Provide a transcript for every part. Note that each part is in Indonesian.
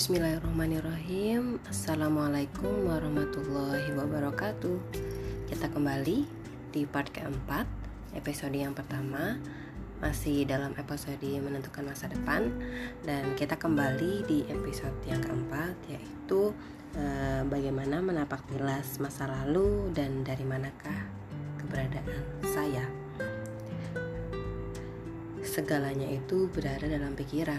Bismillahirrahmanirrahim. Assalamualaikum warahmatullahi wabarakatuh. Kita kembali di part keempat Episode yang pertama. Masih dalam episode menentukan masa depan. Dan kita kembali di episode yang keempat Yaitu eh, Bagaimana menapak tilas masa lalu Dan dari manakah keberadaan saya Segalanya itu berada dalam pikiran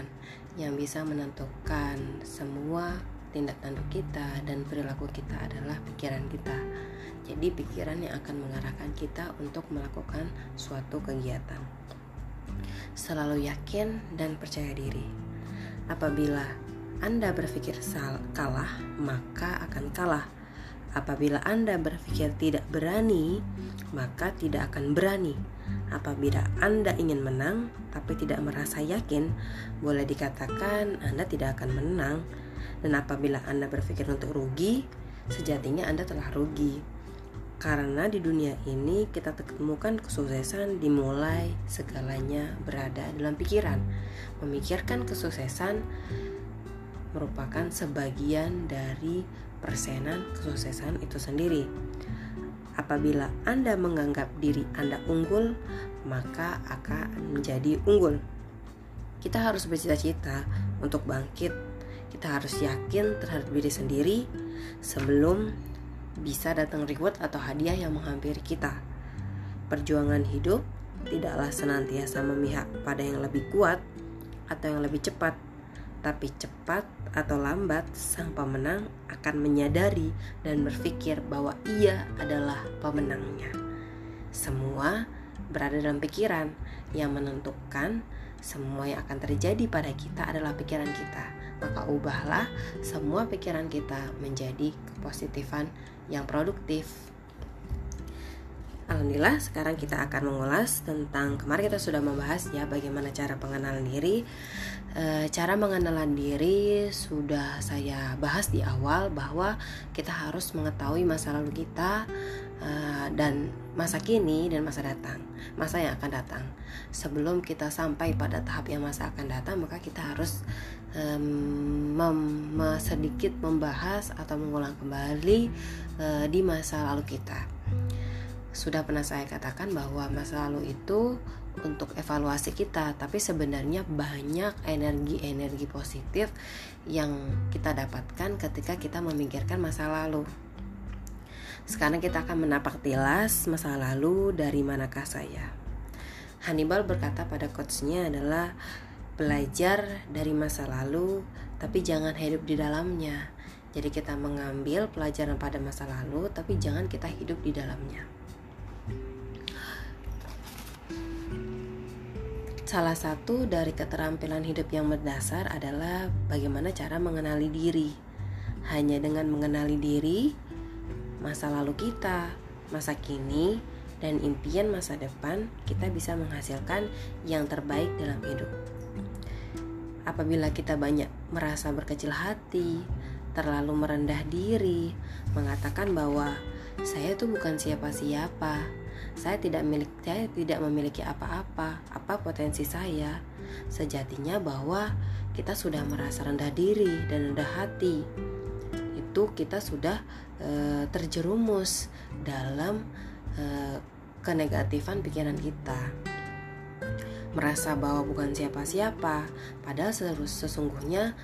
yang bisa menentukan semua tindak tanduk kita dan perilaku kita adalah pikiran kita. Jadi pikiran yang akan mengarahkan kita untuk melakukan suatu kegiatan. Selalu yakin dan percaya diri. Apabila Anda berpikir kalah, maka akan kalah. Apabila Anda berpikir tidak berani, maka tidak akan berani. Apabila Anda ingin menang tapi tidak merasa yakin, boleh dikatakan Anda tidak akan menang. Dan apabila Anda berpikir untuk rugi, sejatinya Anda telah rugi. Karena di dunia ini kita temukan kesuksesan dimulai segalanya berada dalam pikiran. Memikirkan kesuksesan merupakan sebagian dari persenan kesuksesan itu sendiri. Apabila Anda menganggap diri Anda unggul, maka akan menjadi unggul. Kita harus bercita-cita untuk bangkit. Kita harus yakin terhadap diri sendiri sebelum bisa datang reward atau hadiah yang menghampiri kita. Perjuangan hidup tidaklah senantiasa memihak pada yang lebih kuat atau yang lebih cepat, tapi cepat atau lambat sang pemenang akan menyadari dan berpikir bahwa ia adalah pemenangnya. Semua berada dalam pikiran yang menentukan semua yang akan terjadi pada kita adalah pikiran kita. Maka ubahlah semua pikiran kita menjadi kepositifan yang produktif. Alhamdulillah sekarang kita akan mengulas tentang kemarin kita sudah membahas ya bagaimana cara pengenalan diri. E, Cara mengenalan diri sudah saya bahas di awal bahwa kita harus mengetahui masa lalu kita e, dan masa kini dan masa datang Masa yang akan datang. Sebelum kita sampai pada tahap yang masa akan datang maka kita harus mem sedikit membahas atau mengulang kembali uh, di masa lalu kita sudah pernah saya katakan bahwa masa lalu itu untuk evaluasi kita, tapi sebenarnya banyak energi-energi positif yang kita dapatkan ketika kita memikirkan masa lalu. Sekarang kita akan menapak tilas masa lalu dari manakah saya. Hannibal berkata pada coachnya adalah belajar dari masa lalu, tapi jangan hidup di dalamnya. Jadi kita mengambil pelajaran pada masa lalu, tapi jangan kita hidup di dalamnya. Salah satu dari keterampilan hidup yang berdasar adalah bagaimana cara mengenali diri. Hanya dengan mengenali diri, masa lalu kita, masa kini, dan impian masa depan, kita bisa menghasilkan yang terbaik dalam hidup. Apabila kita banyak merasa berkecil hati, terlalu merendah diri, mengatakan bahwa saya itu bukan siapa-siapa, saya tidak milik saya tidak memiliki apa-apa apa potensi saya. Sejatinya bahwa kita sudah merasa rendah diri dan rendah hati. Itu kita sudah e, terjerumus dalam e, kenegatifan pikiran kita. Merasa bahwa bukan siapa-siapa padahal sesungguhnya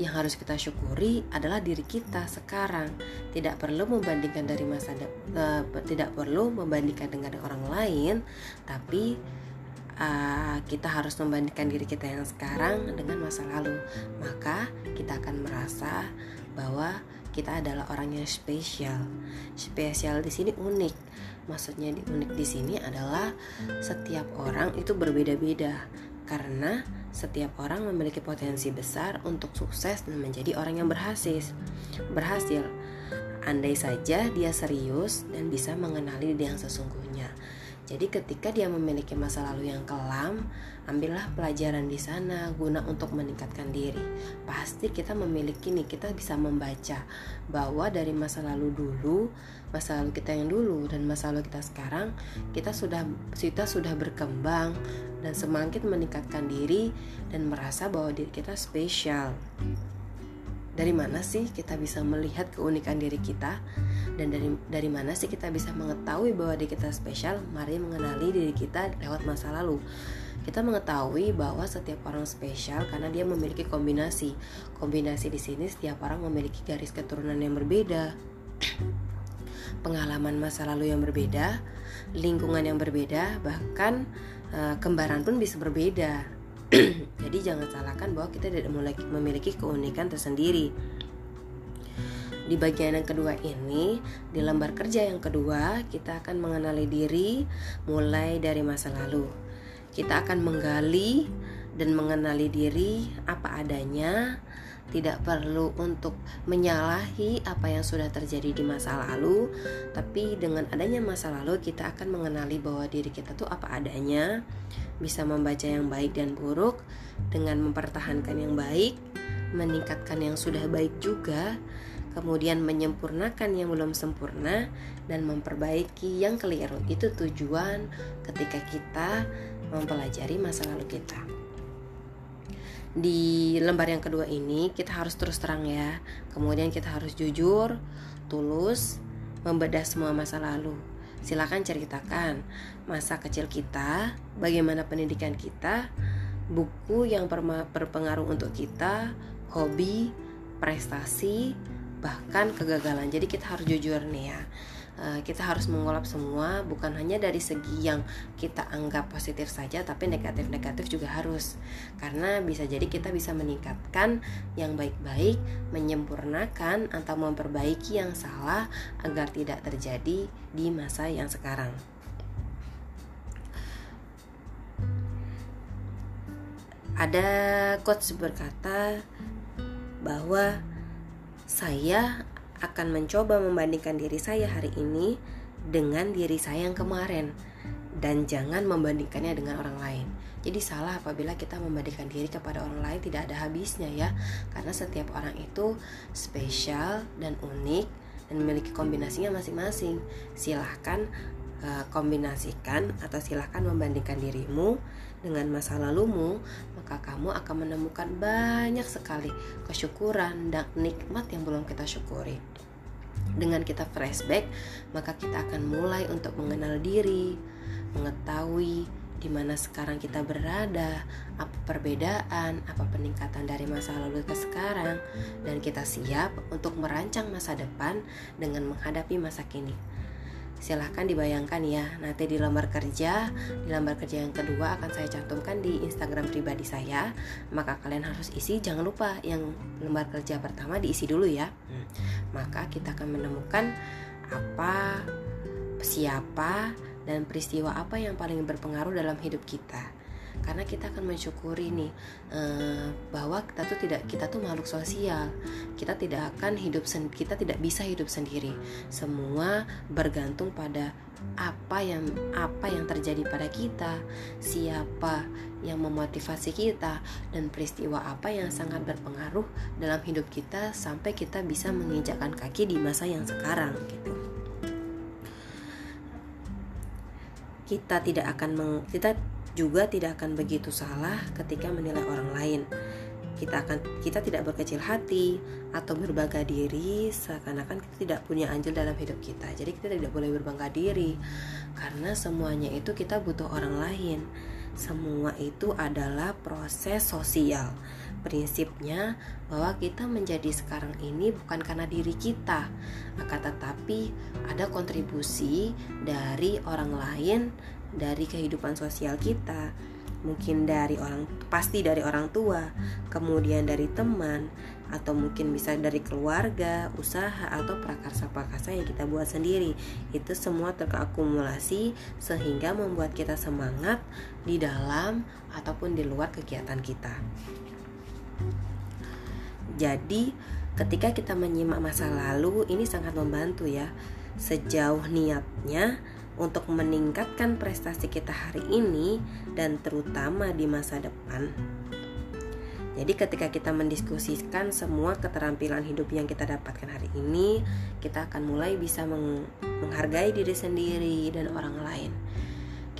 yang harus kita syukuri adalah diri kita sekarang. Tidak perlu membandingkan dari masa de uh, tidak perlu membandingkan dengan orang lain tapi uh, kita harus membandingkan diri kita yang sekarang dengan masa lalu. Maka kita akan merasa bahwa kita adalah orang yang spesial. Spesial di sini unik. Maksudnya di unik di sini adalah setiap orang itu berbeda-beda. Karena setiap orang memiliki potensi besar untuk sukses dan menjadi orang yang berhasil. Berhasil. Andai saja dia serius dan bisa mengenali dia yang sesungguhnya. Jadi ketika dia memiliki masa lalu yang kelam, ambillah pelajaran di sana guna untuk meningkatkan diri. Pasti kita memiliki nih, kita bisa membaca bahwa dari masa lalu dulu, masa lalu kita yang dulu dan masa lalu kita sekarang, kita sudah kita sudah berkembang dan semakin meningkatkan diri dan merasa bahwa diri kita spesial. Dari mana sih kita bisa melihat keunikan diri kita? Dan dari dari mana sih kita bisa mengetahui bahwa diri kita spesial? Mari mengenali diri kita lewat masa lalu. Kita mengetahui bahwa setiap orang spesial karena dia memiliki kombinasi. Kombinasi di sini setiap orang memiliki garis keturunan yang berbeda. Pengalaman masa lalu yang berbeda lingkungan yang berbeda bahkan uh, kembaran pun bisa berbeda Jadi jangan salahkan bahwa kita tidak memiliki keunikan tersendiri. Di bagian yang kedua ini, di lembar kerja yang kedua, kita akan mengenali diri mulai dari masa lalu. Kita akan menggali dan mengenali diri apa adanya, tidak perlu untuk menyalahi apa yang sudah terjadi di masa lalu, tapi dengan adanya masa lalu kita akan mengenali bahwa diri kita tuh apa adanya, bisa membaca yang baik dan buruk dengan mempertahankan yang baik, meningkatkan yang sudah baik juga, kemudian menyempurnakan yang belum sempurna dan memperbaiki yang keliru. Itu tujuan ketika kita mempelajari masa lalu kita. Di lembar yang kedua ini kita harus terus terang ya. Kemudian kita harus jujur, tulus, membedah semua masa lalu Silakan ceritakan masa kecil kita, bagaimana pendidikan kita, buku yang berpengaruh untuk kita, hobi, prestasi, bahkan kegagalan. Jadi kita harus jujur nih ya. Eh, kita harus mengolap semua bukan hanya dari segi yang kita anggap positif saja tapi negatif-negatif juga harus. Karena bisa jadi kita bisa meningkatkan yang baik-baik menyempurnakan atau memperbaiki yang salah agar tidak terjadi di masa yang sekarang. Ada quotes berkata bahwa saya akan mencoba membandingkan diri saya hari ini dengan diri saya yang kemarin dan jangan membandingkannya dengan orang lain. Jadi salah apabila kita membandingkan diri kepada orang lain tidak ada habisnya ya. Karena setiap orang itu spesial dan unik dan memiliki kombinasinya masing-masing. Silahkan uh, kombinasikan atau silahkan membandingkan dirimu dengan masa lalumu, maka kamu akan menemukan banyak sekali kesyukuran dan nikmat yang belum kita syukuri. Dengan kita flashback, maka kita akan mulai untuk mengenal diri, mengetahui di mana sekarang kita berada, apa perbedaan, apa peningkatan dari masa lalu ke sekarang, dan kita siap untuk merancang masa depan dengan menghadapi masa kini silahkan dibayangkan ya nanti di lamar kerja di lamar kerja yang kedua akan saya cantumkan di Instagram pribadi saya. Maka kalian harus isi jangan lupa yang lembar kerja pertama diisi dulu ya. Hmm. maka kita akan menemukan apa siapa dan peristiwa apa yang paling berpengaruh dalam hidup kita karena kita akan mensyukuri nih uh, bahwa kita tuh tidak kita tuh makhluk sosial. Kita tidak akan hidup kita tidak bisa hidup sendiri. Semua bergantung pada apa yang apa yang terjadi pada kita siapa yang memotivasi kita dan peristiwa apa yang sangat berpengaruh dalam hidup kita sampai kita bisa menginjakkan kaki di masa yang sekarang gitu. Kita tidak akan meng, kita juga tidak akan begitu salah ketika menilai orang lain. Kita akan kita tidak berkecil hati atau berbangga diri seakan-akan kita tidak punya anjing dalam hidup kita. Jadi kita tidak boleh berbangga diri karena semuanya itu kita butuh orang lain. Semua itu adalah proses sosial. Prinsipnya bahwa kita menjadi sekarang ini bukan karena diri kita, akan tetapi ada kontribusi dari orang lain dari kehidupan sosial kita, mungkin dari orang pasti dari orang tua, kemudian dari teman, atau mungkin bisa dari keluarga, usaha atau prakarsa-prakarsa yang kita buat sendiri. Itu semua terakumulasi sehingga membuat kita semangat di dalam ataupun di luar kegiatan kita. Jadi, ketika kita menyimak masa lalu, ini sangat membantu ya. Sejauh niatnya, untuk meningkatkan prestasi kita hari ini dan terutama di masa depan. Jadi ketika kita mendiskusikan semua keterampilan hidup yang kita dapatkan hari ini, kita akan mulai bisa menghargai diri sendiri dan orang lain.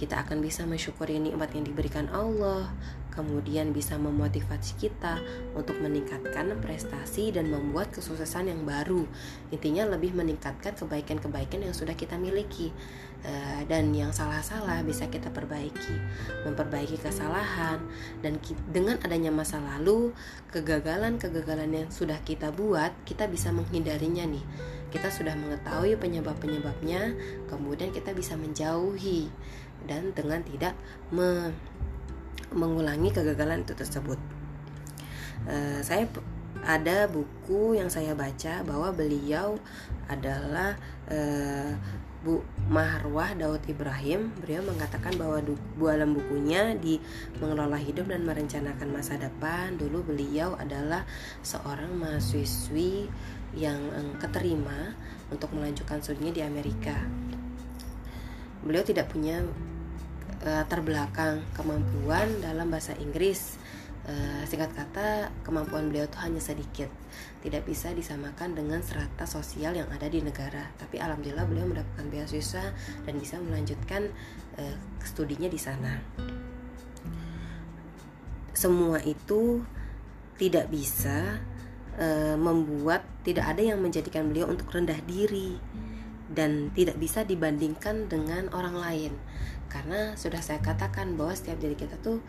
Kita akan bisa mensyukuri nikmat yang diberikan Allah, kemudian bisa memotivasi kita untuk meningkatkan prestasi dan membuat kesuksesan yang baru. Intinya lebih meningkatkan kebaikan-kebaikan yang sudah kita miliki. Uh, dan yang salah-salah bisa kita perbaiki, memperbaiki kesalahan dan dengan adanya masa lalu, kegagalan-kegagalan yang sudah kita buat, kita bisa menghindarinya nih. Kita sudah mengetahui penyebab-penyebabnya, kemudian kita bisa menjauhi dan dengan tidak me mengulangi kegagalan itu tersebut. Uh, saya ada buku yang saya baca bahwa beliau adalah uh, Bu Mahrwah Daud Ibrahim beliau mengatakan bahwa dalam bukunya di mengelola hidup dan merencanakan masa depan dulu beliau adalah seorang mahasiswi yang keterima untuk melanjutkan studinya di Amerika beliau tidak punya uh, terbelakang kemampuan dalam bahasa Inggris. Uh, singkat kata, kemampuan beliau itu hanya sedikit, tidak bisa disamakan dengan serata sosial yang ada di negara. Tapi alhamdulillah beliau mendapatkan beasiswa dan bisa melanjutkan uh, studinya di sana. Semua itu tidak bisa uh, membuat tidak ada yang menjadikan beliau untuk rendah diri dan tidak bisa dibandingkan dengan orang lain karena sudah saya katakan bahwa setiap diri kita tuh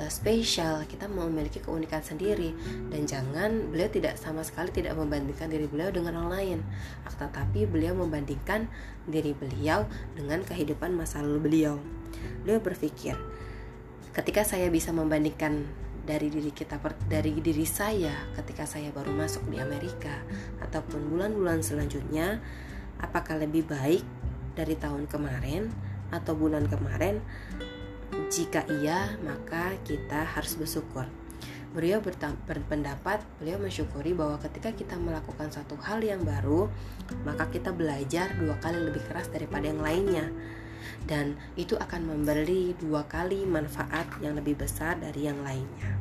uh, spesial. Kita memiliki keunikan sendiri. Dan jangan beliau tidak sama sekali tidak membandingkan diri beliau dengan orang lain. Tetapi beliau membandingkan diri beliau dengan kehidupan masa lalu beliau. Beliau berpikir ketika saya bisa membandingkan dari diri kita dari diri saya ketika saya baru masuk di Amerika ataupun bulan-bulan selanjutnya apakah lebih baik dari tahun kemarin atau bulan kemarin? Jika iya, maka kita harus bersyukur. Beliau berpendapat, beliau mensyukuri bahwa ketika kita melakukan satu hal yang baru, maka kita belajar dua kali lebih keras daripada yang lainnya. Dan itu akan memberi dua kali manfaat yang lebih besar dari yang lainnya.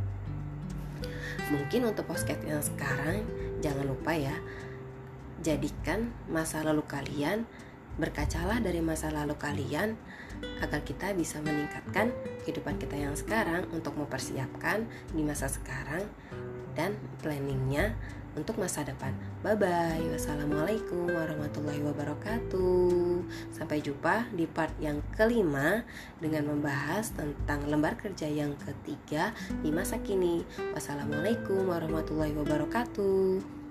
Mungkin untuk podcast yang sekarang, jangan lupa ya, jadikan masa lalu kalian Berkacalah dari masa lalu kalian agar kita bisa meningkatkan kehidupan kita yang sekarang untuk mempersiapkan di masa sekarang dan planningnya untuk masa depan. Bye bye. Wassalamualaikum warahmatullahi wabarakatuh. Sampai jumpa di part yang kelima dengan membahas tentang lembar kerja yang ketiga di masa kini. Wassalamualaikum warahmatullahi wabarakatuh.